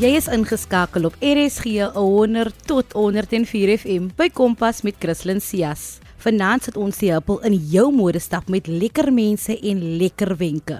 Jy is ingeskakel op RSG 100 tot 104 FM by Kompas met Christlyn Cias. Vanaand sit ons die huppel in jou modestap met lekker mense en lekker wenke.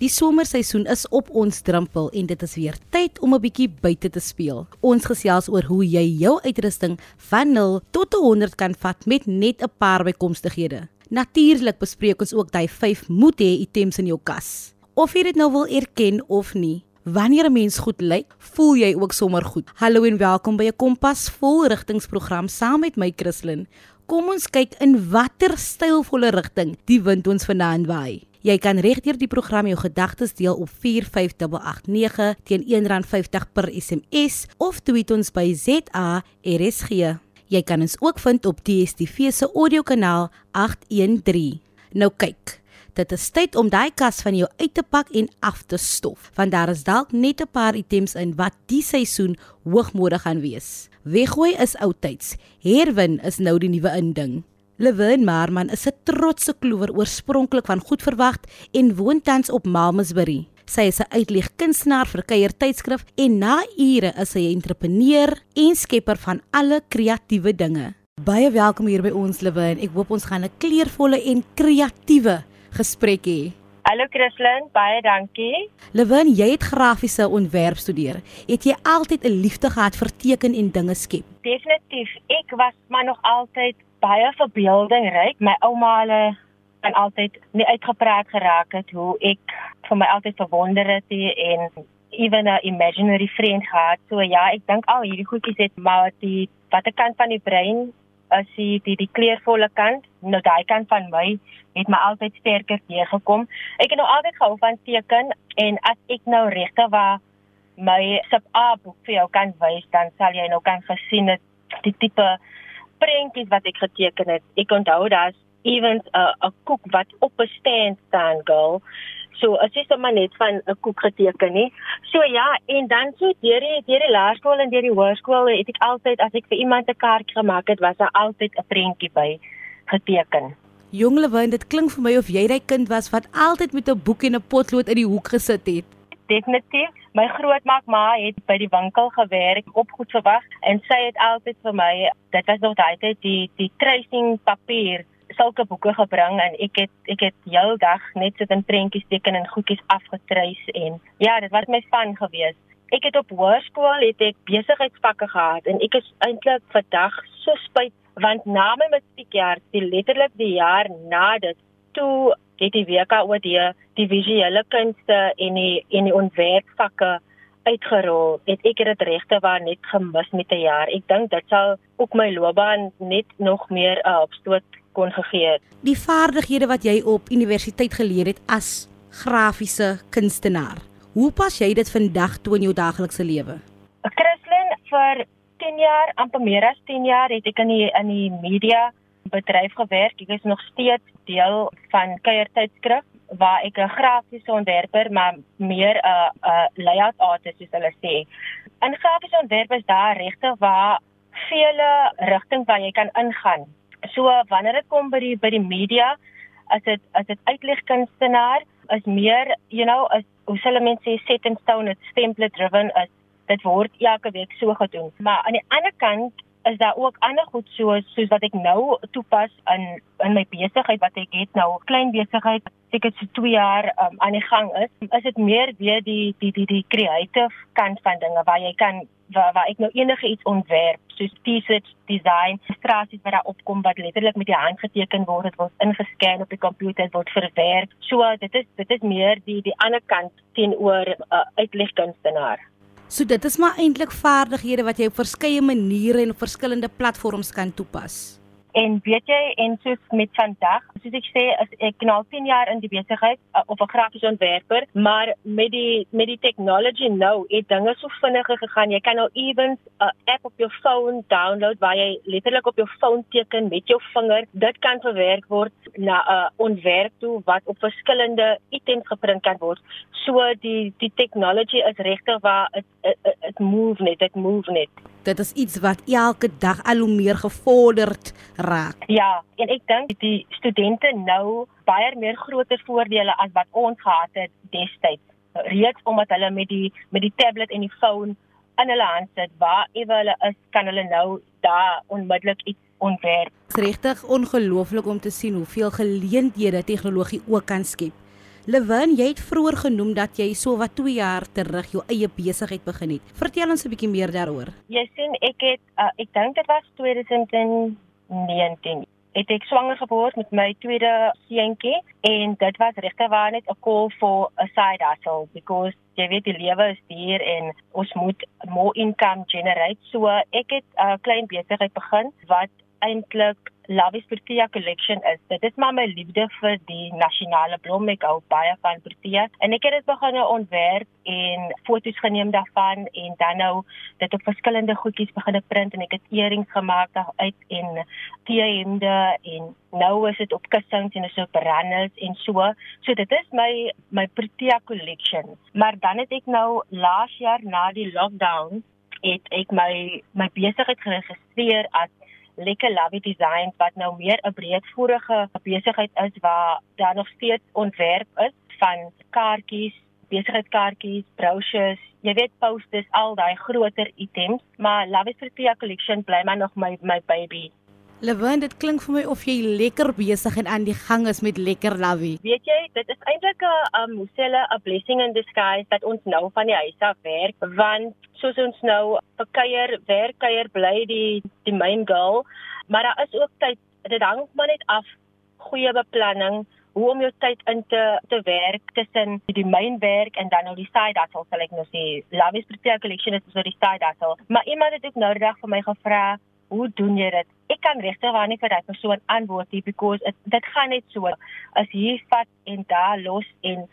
Die somerseisoen is op ons drempel en dit is weer tyd om 'n bietjie buite te speel. Ons gesels oor hoe jy jou uitrusting van 0 tot 100 kan vat met net 'n paar bykomstighede. Natuurlik bespreek ons ook daai 5 moet hê items in jou kas. Of jy dit nou wil erken of nie, Wanneer 'n mens goed lyk, voel jy ook sommer goed. Hallo en welkom by 'n Kompas vol rigtingsprogram saam met my Christlyn. Kom ons kyk in watter stylvolle rigting die wind ons vanaand waai. Jy kan regdeur die program jou gedagtes deel op 45889 teen R1.50 per SMS of tweet ons by ZARSG. Jy kan ons ook vind op DStv se audiokanaal 813. Nou kyk. Dit is tyd om daai kas van jou uit te pak en af te stof, want daar is dalk net 'n paar items in wat die seisoen hoogmodig gaan wees. Weggooi is oudtyds. Herwin is nou die nuwe inding. Lewin Marman is 'n trotse klower oorspronklik van Goed Verwag en woon tans op Malmesbury. Sy is 'n uitleg kunstenaar vir Kuier tydskrif en na ure is sy 'n entrepreneur en skepper van alle kreatiewe dinge. Baie welkom hier by ons Lewin. Ek hoop ons gaan 'n kleurvolle en kreatiewe gesprek hê. Hallo Christlyn, baie dankie. Lewin, jy het grafiese ontwerp studeer. Het jy altyd 'n liefde gehad vir teken en dinge skep? Definitief. Ek was maar nog altyd baie verbeeldingryk. My ouma hulle het altyd nie uitgepraat geraak het hoe ek vir my altyd verwonder het en even 'n imaginary friend gehad. So ja, ek dink al hierdie goedjies het maar die watter kant van die brein as jy die die kleurvolle kant, nou daai kant van my het my altyd sterker teëgekom. Ek het nou altyd gehou van teken en as ek nou regtig waar my sub A boek vir jou kan wys, dan sal jy nou kan gesien het die tipe prentjies wat ek geteken het. Ek onthou daar's ewen 'n 'n koek wat op 'n stand staan, girl. So as jy sommer net van 'n koek geteken nie. So ja, en dan so deur die deur die laerskool en deur die hoërskool het ek altyd as ek vir iemand 'n kaartjie gemaak het, was daar altyd 'n prentjie by geteken. Jonglewyn, dit klink vir my of jy daai kind was wat altyd met 'n boek en 'n potlood in die hoek gesit het. Definitief. My grootma het by die winkel gewerk op goed verwag en sy het altyd vir my, dit was nog daai tyd die die tracing papier sulke boeke gebring en ek het ek het heeldag net sit in prentjies teken en goedjies afgetreis en ja, dit was my van gewees. Ek het op hoërskool het ek besigheidsvakke gehad en ek is eintlik vandag so spyt want na my matriekjaar, die letterlik die jaar na dit, toe het die WKOD die visuele kunste en die en die ontwerpvakke uitgerol. Het ek dit regte waar net gemis met 'n jaar. Ek dink dit sal ook my loopbaan net nog meer uh, opstoot kon gegee het. Die vaardighede wat jy op universiteit geleer het as grafiese kunstenaar. Hoe pas jy dit vandag toe in jou daaglikse lewe? Christlyn vir 10 jaar, amper meer as 10 jaar het ek in die in die media bedryf gewerk. Ek is nog steeds deel van Kuier tydskrif waar ek 'n grafiese ontwerper maar meer 'n 'n layout artist soos hulle sê. In grafiese ontwerp is daar regte waar vele rigtings waar jy kan ingaan. So wanneer dit kom by die by die media, as dit as dit uitlegkunstenaar is meer, you know, as hoe sal mense sê set in stone, it's template driven as dit word elke week so gedoen. Maar aan die ander kant is daar ook ander goed soos soos wat ek nou toepas in in my besigheid wat ek het nou klein besigheid seker so 2 jaar um, aan die gang is is dit meer weer die die die die creative kant van dinge waar jy kan waar, waar ek nou enige iets ontwerp soos T-shirts design. Illustrasies wat daar opkom wat letterlik met die hand geteken word dit word ingescan op die komputer word verwerk. So dit is dit is meer die die ander kant teenoor 'n uh, uitlegkunstenaar So dit is maar eintlik vaardighede wat jy op verskeie maniere en op verskillende platforms kan toepas. En weet jy, en soos met vandag, soos ek sê, is ek nou 10 jaar in die besigheid uh, of 'n grafiese ontwerper, maar met die met die technology nou, het dinge so vinniger gegaan. Jy kan nou ewens 'n app op jou foon download waar jy letterlik op jou foon teken met jou vinger. Dit kan verwerk word na 'n uh, ontwerp toe wat op verskillende items geprint kan word. So die die technology is regtig waar dit move net, dit move net dit is iets wat elke dag al hoe meer gevorderd raak. Ja, en ek dink die studente nou baie meer groter voordele as wat ons gehad het destyds. Reeds omdat hulle met die met die tablet en die foon in hulle hand sit waar ewe hulle is, kan hulle nou daar onmiddellik iets ontwerp. Dit is regtig ongelooflik om te sien hoeveel geleenthede tegnologie ook kan skep. Lewin, jy het vroeër genoem dat jy so wat 2 jaar terug jou eie besigheid begin het. Vertel ons 'n bietjie meer daaroor. Jy sien, ek het uh, ek dink dit was 2019 het ek swanger geword met my tweede seentjie en dit was regtig waar net 'n call for a side hustle because jy weet die lewe is duur en ons moet more income generate so ek het 'n uh, klein besigheid begin wat eintlik Love is Protea collection is. Dit is maar my liefde vir die nasionale blom. Ek hou baie van Protea en ek het dit begin ontwerp en foto's geneem daarvan en dan nou dit op verskillende goedjies begin print en ek het earrings gemaak uit en teehemde en nou is dit op kussings en so brandels en so. So dit is my my Protea collection. Maar dan het ek nou laas jaar na die lockdown het ek my my besigheid geregistreer as lekker lovey design wat nou meer 'n breedvoerige besigheid is waar daar nog steeds ontwerp is van kaartjies, besigheidskaartjies, brochures, jy weet posters, al daai groter items, maar Lovey Sophia collection bly maar nog my my baby. Lewin, dit klink vir my of jy lekker besig en aan die gang is met lekker lovey. Weet jy, dit is eintlik 'n um hoe sê hulle 'n blessing in disguise dat ons nou van die huis af werk want soos ons nou vir kuier, werk kuier bly die die main goal, maar daar is ook tyd dit hang maar net af goeie beplanning hoe om jou tyd in te te werk tussen die main werk en dan nou die side hustle sal ek nou sê Love is Pretty Collection is so die side hustle maar iemand het ook nou reg vir my gevra hoe doen jy dit? Ek kan regtig waar nie vir daai persoon antwoord nie because it, dit gaan net so as hier vat en daar los en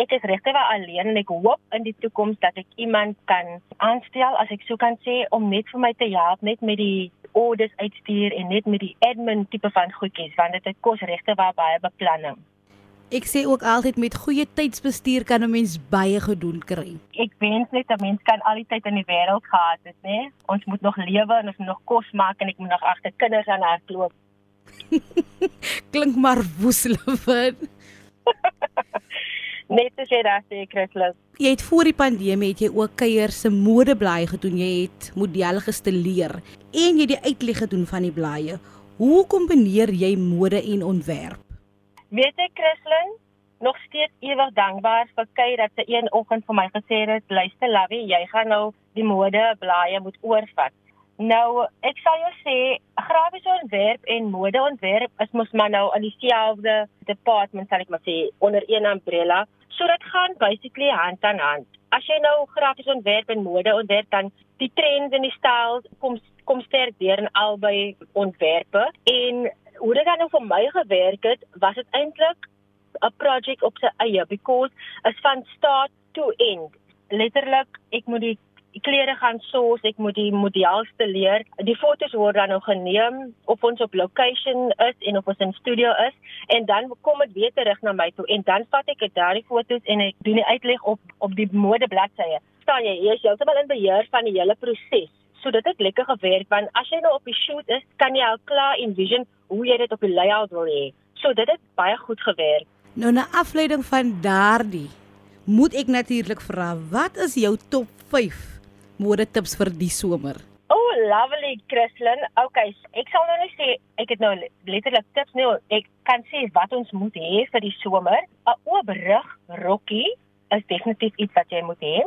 ek is regtig waar alleen en ek hoop in die toekoms dat ek iemand kan aanstel as ek so kan sê om net vir my te help net met die orders uitstuur en net met die admin tipe van goedjies want dit kos regtig baie beplanning. Ek sê ook altyd met goeie tydsbestuur kan 'n mens baie gedoen kry. Ek wens net 'n mens kan al die tyd in die wêreld gehad het, né? Ons moet nog lewe en ons moet nog kos maak en ek moet nog agter kinders aan hardloop. Klink maar woeslewe. net te sê dat ek Christus. Jy het voor die pandemie het jy ook kuier se modeblaai gedoen. Jy het modelle gestileer en jy die uitleg gedoen van die blaaie. Hoe kombineer jy mode en ontwerp? Weet jy Christlyn, nog steeds ewig dankbaar vir Kay dat sy een oggend vir my gesê het, "Luister Lawie, jy gaan nou die mode blaaie moet oorvat." Nou, ek sal jou sê, grafiese ontwerp en modeontwerp is mos maar nou in dieselfde department, sal ek maar sê, onder een umbrella. So dit gaan basically hand aan hand. As jy nou grafiese ontwerp en modeontwerp dan die trends en die styles kom kom sterk deur in albei ontwerpe en hoe dit dan nou vir my gewerk het, was dit eintlik 'n project op sy eie because is van start to end. Letterlik, ek moet die klere gaan soos, ek moet die model stileer. Die fotos word dan nou geneem of ons op location is en of ons in studio is en dan kom dit weer terug na my toe en dan vat ek daai fotos en ek doen die uitleg op op die modebladsye. Staan jy, jy is heeltemal in beheer van die hele proses. So dit het lekker gewerk want as jy nou op die shoot is, kan jy al klaar envision hoe jy dit op die layout wil hê. So dit het baie goed gewerk. Nou na afleiding van daardie moet ek natuurlik vra, wat is jou top 5 mode tips vir die somer? Oh, lovely Christlyn. Okay, ek sal nou net sê ek het nou letterlik tips nie. Ek kan sê wat ons moet hê vir die somer. 'n Oop rug rokkie is definitief iets wat jy moet hê.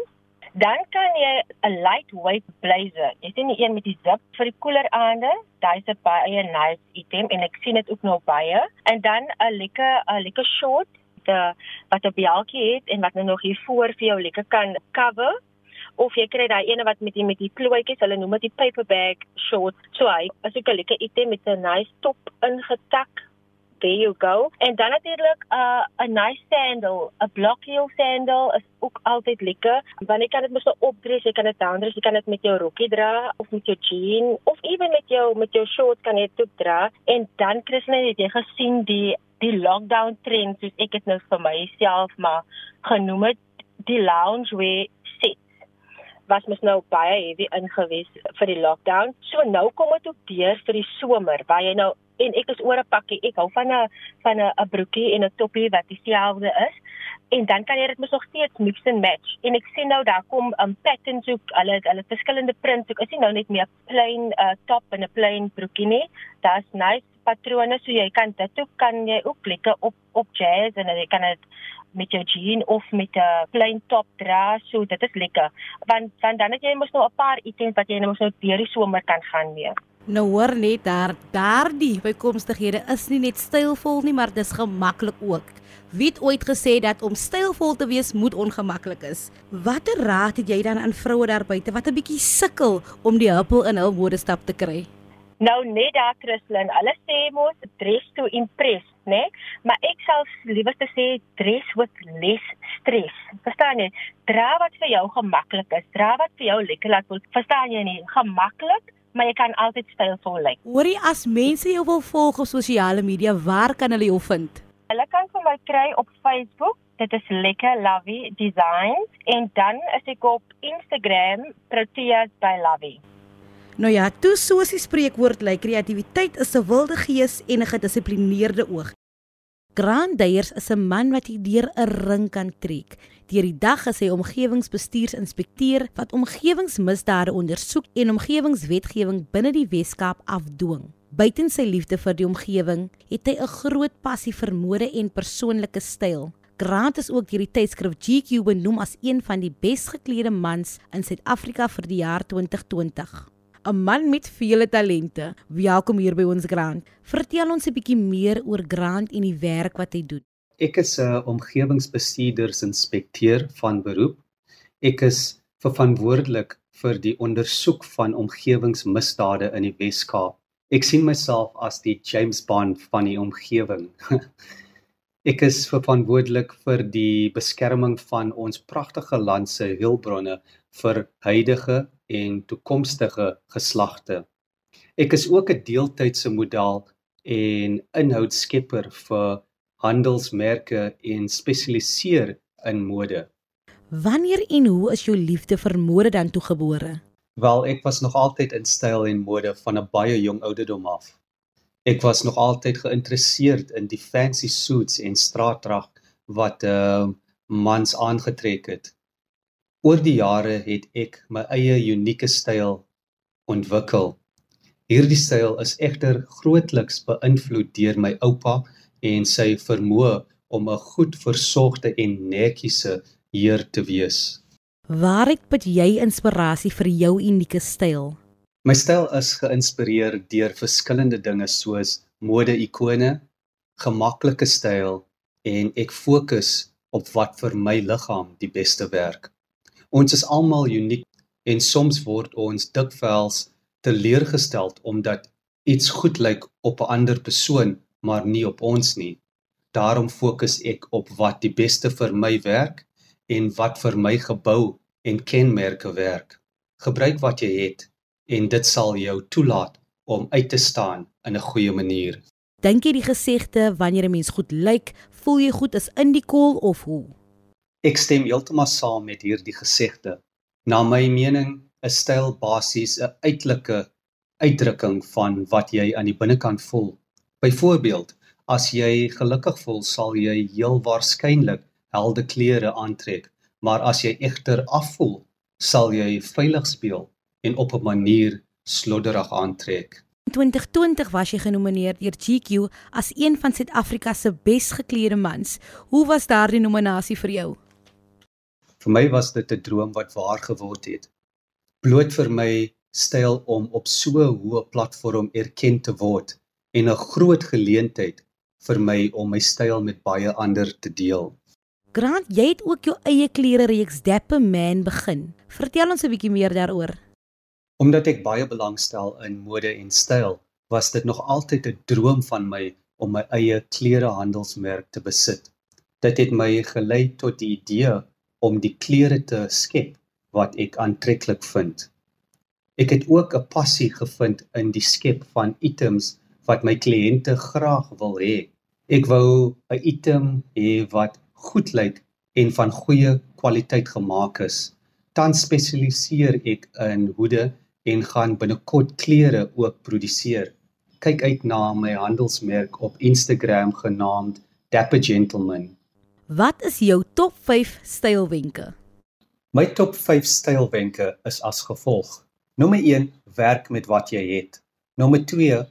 Dan kan jy 'n lightweight blazer. Jy sien die een met die zip vir die koeler aande. Daai's 'n baie nice item en ek sien dit ook nou baie. En dan 'n lekker 'n lekker short de wat 'n bialtjie het en wat nou nog hier voor vir jou lekker kan cover of jy kry daai ene wat met die met die plooitjies, hulle noem dit die paper bag short. So hy is ook 'n lekker item met 'n nice top ingetak there you go. En dan natuurlik 'n uh, 'n nice sandal, 'n block heel sandal is ook altyd lekker. Want jy kan dit mos opdress, jy kan dit downdress, jy kan dit met jou rokkie dra of met jou jean of ewen met jou met jou shorts kan jy dit dra. En dan Christine het jy gesien die die lockdown trend soos ek dit nou vir myself maar genoem het die loungewear was mos nou baie heavy ingewees vir die lockdown. So nou kom dit ook deur vir die somer waar jy nou en ek is oor 'n pakkie. Ek hou van 'n van 'n 'n broekie en 'n toppie wat dieselfde is. en dan kan jy dit mos nog steeds mix and match. En ek sien nou daar kom 'n um, patterns ook, hulle hulle verskillende prints. Ek sien nou net meer plain uh, top en 'n plain broekie nie. Daar's nice patrone so jy kan dit ook kan jy ook lekker op op jazz en jy kan dit met jou jean of met 'n plain top dra, so dit is lekker. Want want dan het jy mos nou 'n paar items wat jy nou mos nou deur die somer kan gaan mee. Nou hoor net daar daardie bykomstighede is nie net stylvol nie, maar dis gemaklik ook. Wie het ooit gesê dat om stylvol te wees moet ongemaklik is? Watter raad het jy dan aan vroue daar buite wat 'n bietjie sukkel om die huppel in hul modestap te kry? Nou net daar Christlyn, hulle sê mos dress to impress né? Nee? Maar ek sal liewer te sê dress with less stress. Verstaan jy? Dra wat vir jou gemaklik is, dra wat vir jou lekker laat voel. Verstaan jy nie? Gemaklik, maar jy kan altyd stylvol lyk. Hoorie as mense jou wil volg op sosiale media, waar kan hulle jou vind? Hulle kan vir my kry op Facebook. Dit is lekker Lovey Designs en dan is ek op Instagram Proteas by Lovey. Nou ja, toe soos die spreekwoord lê, kreatiwiteit is 'n wilde gees en 'n gedissiplineerde oog. Grant Deyers is 'n man wat hierdeur 'n ring kan trek. Deur die dag is hy omgewingsbestuursinspekteur wat omgewingsmisdade ondersoek en omgewingswetgewing binne die Wes-Kaap afdwing. Buiten sy liefde vir die omgewing, het hy 'n groot passie vir mode en persoonlike styl. Grant is ook deur die tydskrif GQ benoem as een van die besgeklede mans in Suid-Afrika vir die jaar 2020. 'n man met vele talente. Welkom hier by ons Grant. Vertel ons 'n bietjie meer oor Grant en die werk wat hy doen. Ek is 'n omgewingsbestuurdersinspekteur van beroep. Ek is verantwoordelik vir die ondersoek van omgewingsmisdade in die Wes-Kaap. Ek sien myself as die James Bond van die omgewing. Ek is verantwoordelik vir die beskerming van ons pragtige land se hulpbronne vir huidige en toekomstige geslagte. Ek is ook 'n deeltydse model en inhoudskepper vir handelsmerke en spesialiseer in mode. Wanneer en hoe is jou liefde vir mode dan toegebore? Wel, ek was nog altyd in styl en mode van 'n baie jong ouderdom af. Ek was nog altyd geïnteresseerd in die fancy suits en straatdrag wat uh mans aangetrek het. Oor die jare het ek my eie unieke styl ontwikkel. Hierdie styl is egter grootliks beïnvloed deur my oupa en sy vermoë om 'n goed versorgde en netjiese heer te wees. Waar het put jy inspirasie vir jou unieke styl? My styl is geïnspireer deur verskillende dinge soos mode-ikone, gemaklike styl en ek fokus op wat vir my liggaam die beste werk. Ons is almal uniek en soms word ons dikwels teleurgestel omdat iets goed lyk op 'n ander persoon, maar nie op ons nie. Daarom fokus ek op wat die beste vir my werk en wat vir my gebou en kenmerke werk. Gebruik wat jy het en dit sal jou toelaat om uit te staan in 'n goeie manier. Dink jy die gesegde wanneer 'n mens goed lyk, voel jy goed is in die kol of hoe? Ek stem heeltemal saam met hierdie gesegde. Na my mening is styl basies 'n uiterlike uitdrukking van wat jy aan die binnekant voel. Byvoorbeeld, as jy gelukkig voel, sal jy heel waarskynlik helde klere aantrek, maar as jy egter afvoel, sal jy veilig speel en op 'n manier slodderig aantrek. In 2020 was jy genomineer deur GQ as een van Suid-Afrika se besgeklede mans. Hoe was daardie nominasie vir jou? Vir my was dit 'n droom wat waar geword het. Bloot vir my styl om op so 'n hoë platform erken te word en 'n groot geleentheid vir my om my styl met baie ander te deel. Grant, jy het ook jou eie klere reeks Dapper Man begin. Vertel ons 'n bietjie meer daaroor. Omdat ek baie belangstel in mode en styl, was dit nog altyd 'n droom van my om my eie klerehandelsmerk te besit. Dit het my gelei tot die idee om die klere te skep wat ek aantreklik vind. Ek het ook 'n passie gevind in die skep van items wat my kliënte graag wil hê. Ek wou 'n item hê wat goed lyk en van goeie kwaliteit gemaak is. Dan spesialiseer ek in hoede en gaan binnekort klere ook produseer. Kyk uit na my handelsmerk op Instagram genaamd Dapper Gentleman. Wat is jou top 5 stylwenke? My top 5 stylwenke is as volg. Nommer 1: werk met wat jy het. Nommer 2: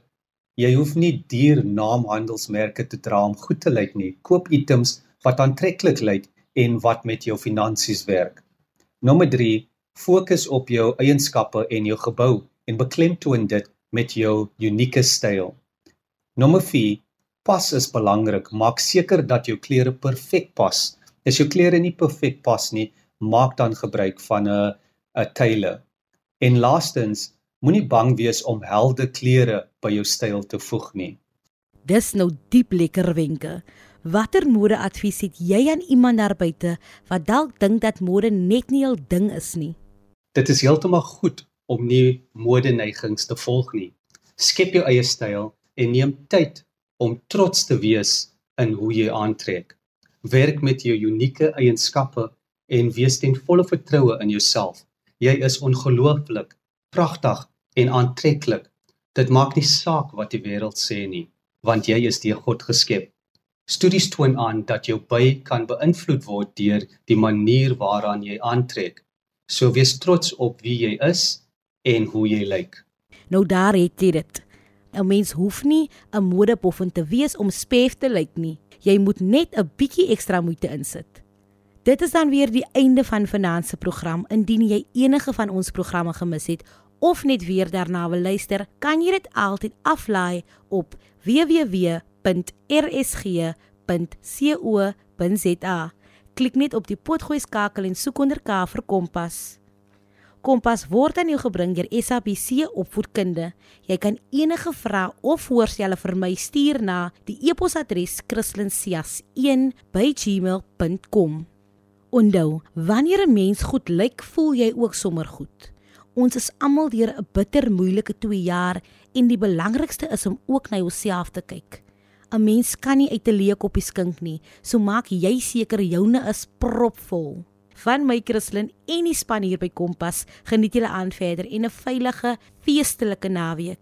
jy hoef nie duur naamhandelsmerke te dra om goed te lyk nie. Koop items wat aantreklik lyk en wat met jou finansies werk. Nommer 3: fokus op jou eienskappe en jou gebou en beklemtoon dit met jou unieke styl. Nommer 4: pas is belangrik. Maak seker dat jou klere perfek pas. As jou klere nie perfek pas nie, maak dan gebruik van 'n 'n tailor. En laastens, moenie bang wees om helde klere by jou styl te voeg nie. Dis nou diep lekker wenke. Watter modeadvies het jy aan iemand daar buite wat dalk dink dat mode net nie 'n ding is nie? Dit is heeltemal goed om nie modeneigings te volg nie. Skep jou eie styl en neem tyd om trots te wees in hoe jy aantrek. Werk met jou unieke eienskappe en wees ten volle vertroue in jouself. Jy is ongelooflik, pragtig en aantreklik. Dit maak nie saak wat die wêreld sê nie, want jy is deur God geskep. Studies toon aan dat jou by kan beïnvloed word deur die manier waaraan jy aantrek. So wees trots op wie jy is en hoe jy lyk. Nou daar het jy dit. 'n Mens hoef nie 'n modepoffen te wees om spef te lyk nie. Jy moet net 'n bietjie ekstra moeite insit. Dit is dan weer die einde van vanaand se program. Indien jy enige van ons programme gemis het of net weer daarna wil luister, kan jy dit altyd aflaai op www.rsg.co.za. Klik net op die potgooi skakel en soek onder K vir Kompas. Kompas word aan jou gebring deur SABC Opvoedkunde. Jy kan enige vrae of voorstelle vir my stuur na die e-posadres kristlyn.cias1@gmail.com. Onthou, wanneer 'n mens goed lyk, voel jy ook sommer goed. Ons is almal deur 'n bitter moeilike 2 jaar en die belangrikste is om ook na jouself te kyk. 'n Mens kan nie uit 'n leë koppie skink nie, so maak jy seker joune is propvol. Van my Christlyn en die span hier by Kompas, geniet julle aan verder en 'n veilige, feestelike naweek.